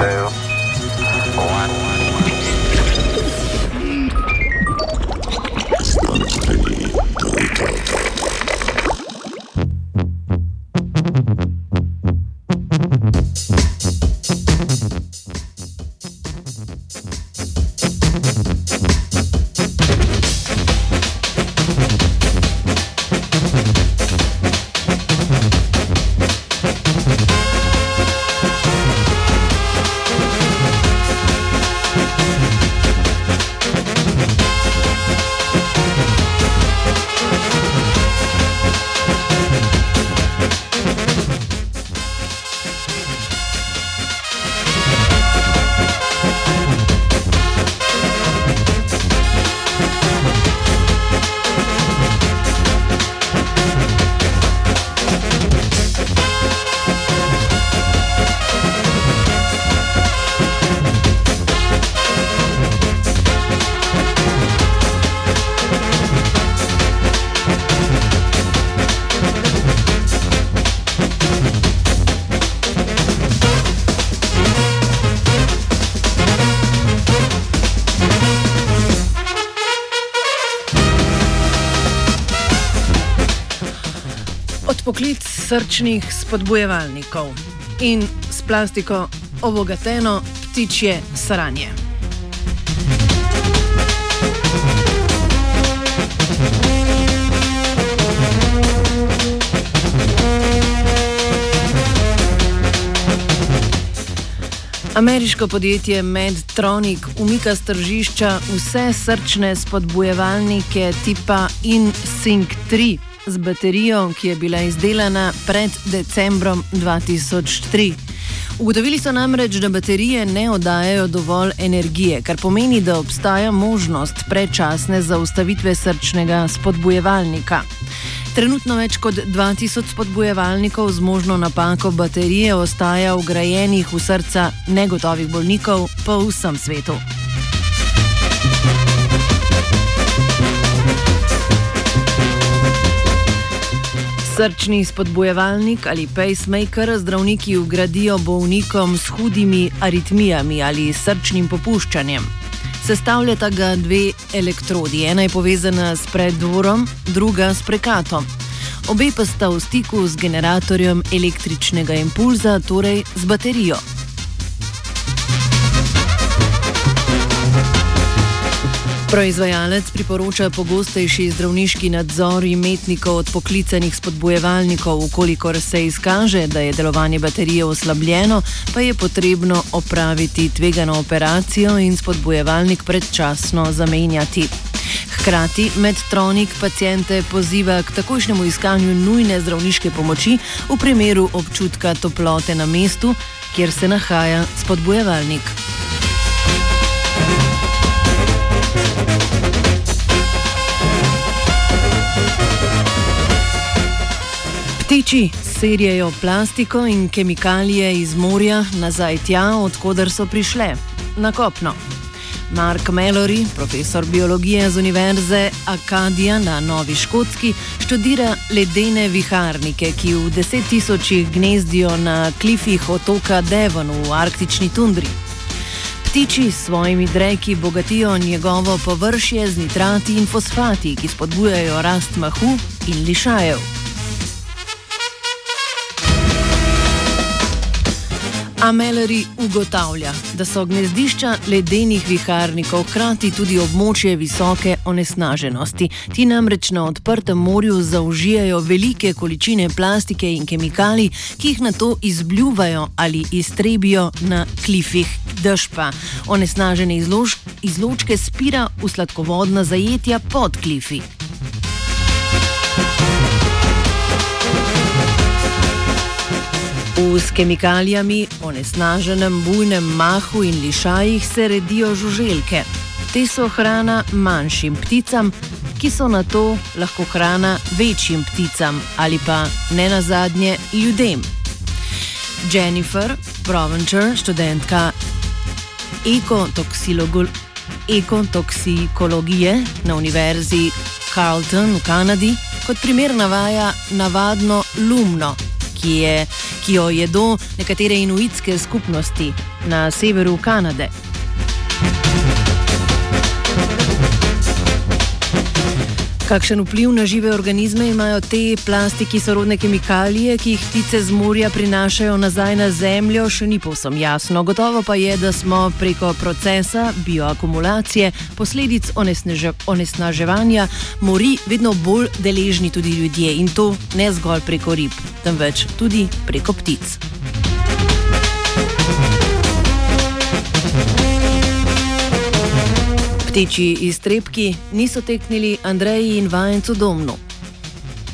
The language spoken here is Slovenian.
Yeah. Odpoklic srčnih spodbujevalnikov in s plastiko obogateno ptičje saranje. Ameriško podjetje Medtronic umika z tržišča vse srčne spodbujevalnike tipa InSync 3 z baterijo, ki je bila izdelana pred decembrom 2003. Ugotovili so namreč, da baterije ne oddajajo dovolj energije, kar pomeni, da obstaja možnost predčasne zaustavitve srčnega spodbujevalnika. Trenutno več kot 2000 spodbujevalnikov z možno napako baterije ostaja ugrajenih v srca negotovih bolnikov po vsem svetu. Srčni spodbujevalnik ali pacemaker zdravniki ugradijo bolnikom s hudimi aritmijami ali srčnim popuščanjem. Sestavljata ga dve elektrodi, ena je povezana s predvorom, druga s prekatom. Obe pa sta v stiku z generatorjem električnega impulza, torej z baterijo. Proizvajalec priporoča pogostejši zdravniški nadzor imetnikov od poklicanih spodbojevalnikov, ukolikor se izkaže, da je delovanje baterije oslabljeno, pa je potrebno opraviti tvegano operacijo in spodbojevalnik predčasno zamenjati. Hkrati Medtronic pacijente poziva k takošnjemu iskanju nujne zdravniške pomoči v primeru občutka toplote na mestu, kjer se nahaja spodbojevalnik. Ptiči serijajo plastiko in kemikalije iz morja nazaj tja, odkuder so prišle, na kopno. Mark Mallory, profesor biologije z Univerze Acadia na Novi Škotski, študira ledene viharnike, ki v deset tisočih gnezdijo na klifih otoka Devon v arktični tundri. Ptiči s svojimi dreki bogatijo njegovo površje z nitrati in fosfati, ki spodbujajo rast mahu in lišajev. A Mallory ugotavlja, da so gnezdišča ledenih viharnikov hkrati tudi območje visoke onesnaženosti. Ti namreč na odprtem morju zaužijajo velike količine plastike in kemikalij, ki jih na to izbljuvajo ali iztrebijo na klifih. Dež pa onesnažene izlož izločke spira v sladkovodna zajetja pod klifi. V s kemikalijami, onesnaženem bujnem mahu in lišajih se redijo žuželke. Te so hrana manjšim pticam, ki so na to lahko hrana večjim pticam ali pa ne nazadnje ljudem. Jennifer Provencher, študentka ekotoksikologije na Univerzi Carleton v Kanadi, kot primer navaja navadno lumno ki, je, ki jo jedo nekatere inuitske skupnosti na severu Kanade. Kakšen vpliv na žive organizme imajo te plastiki sorodne kemikalije, ki jih ptice z morja prinašajo nazaj na zemljo, še ni povsem jasno. Gotovo pa je, da smo preko procesa bioakumulacije, posledic onesnaževanja mori, vedno bolj deležni tudi ljudje in to ne zgolj preko rib, temveč tudi preko ptic. Ptiči iztrebki niso teknili Andreji in Vajencu domnu.